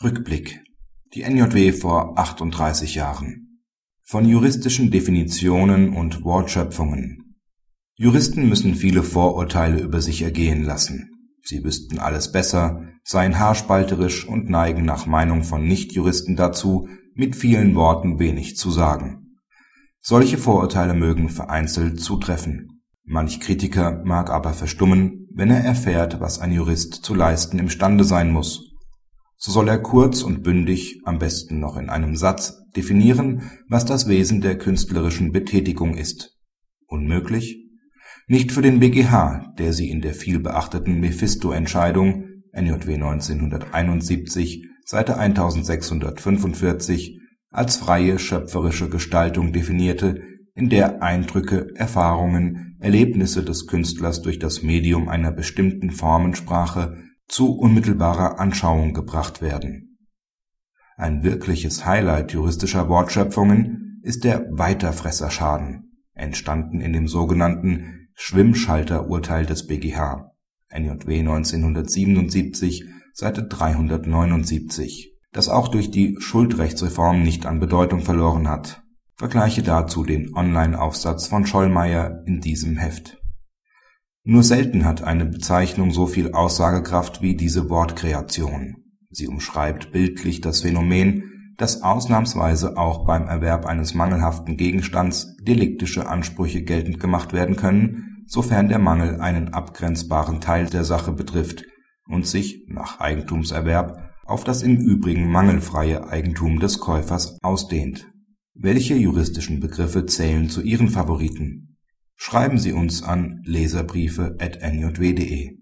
Rückblick. Die NJW vor 38 Jahren. Von juristischen Definitionen und Wortschöpfungen. Juristen müssen viele Vorurteile über sich ergehen lassen. Sie wüssten alles besser, seien haarspalterisch und neigen nach Meinung von Nichtjuristen dazu, mit vielen Worten wenig zu sagen. Solche Vorurteile mögen vereinzelt zutreffen. Manch Kritiker mag aber verstummen, wenn er erfährt, was ein Jurist zu leisten imstande sein muss so soll er kurz und bündig, am besten noch in einem Satz, definieren, was das Wesen der künstlerischen Betätigung ist. Unmöglich? Nicht für den BGH, der sie in der vielbeachteten Mephisto-Entscheidung NJW 1971, Seite 1645 als freie schöpferische Gestaltung definierte, in der Eindrücke, Erfahrungen, Erlebnisse des Künstlers durch das Medium einer bestimmten Formensprache zu unmittelbarer Anschauung gebracht werden. Ein wirkliches Highlight juristischer Wortschöpfungen ist der Weiterfresserschaden, entstanden in dem sogenannten Schwimmschalter-Urteil des BGH (NJW 1977, Seite 379), das auch durch die Schuldrechtsreform nicht an Bedeutung verloren hat. Vergleiche dazu den Online-Aufsatz von Schollmeier in diesem Heft nur selten hat eine Bezeichnung so viel Aussagekraft wie diese Wortkreation. Sie umschreibt bildlich das Phänomen, dass ausnahmsweise auch beim Erwerb eines mangelhaften Gegenstands deliktische Ansprüche geltend gemacht werden können, sofern der Mangel einen abgrenzbaren Teil der Sache betrifft und sich (nach Eigentumserwerb) auf das im Übrigen mangelfreie Eigentum des Käufers ausdehnt. Welche juristischen Begriffe zählen zu Ihren Favoriten Schreiben Sie uns an leserbriefe@njw.de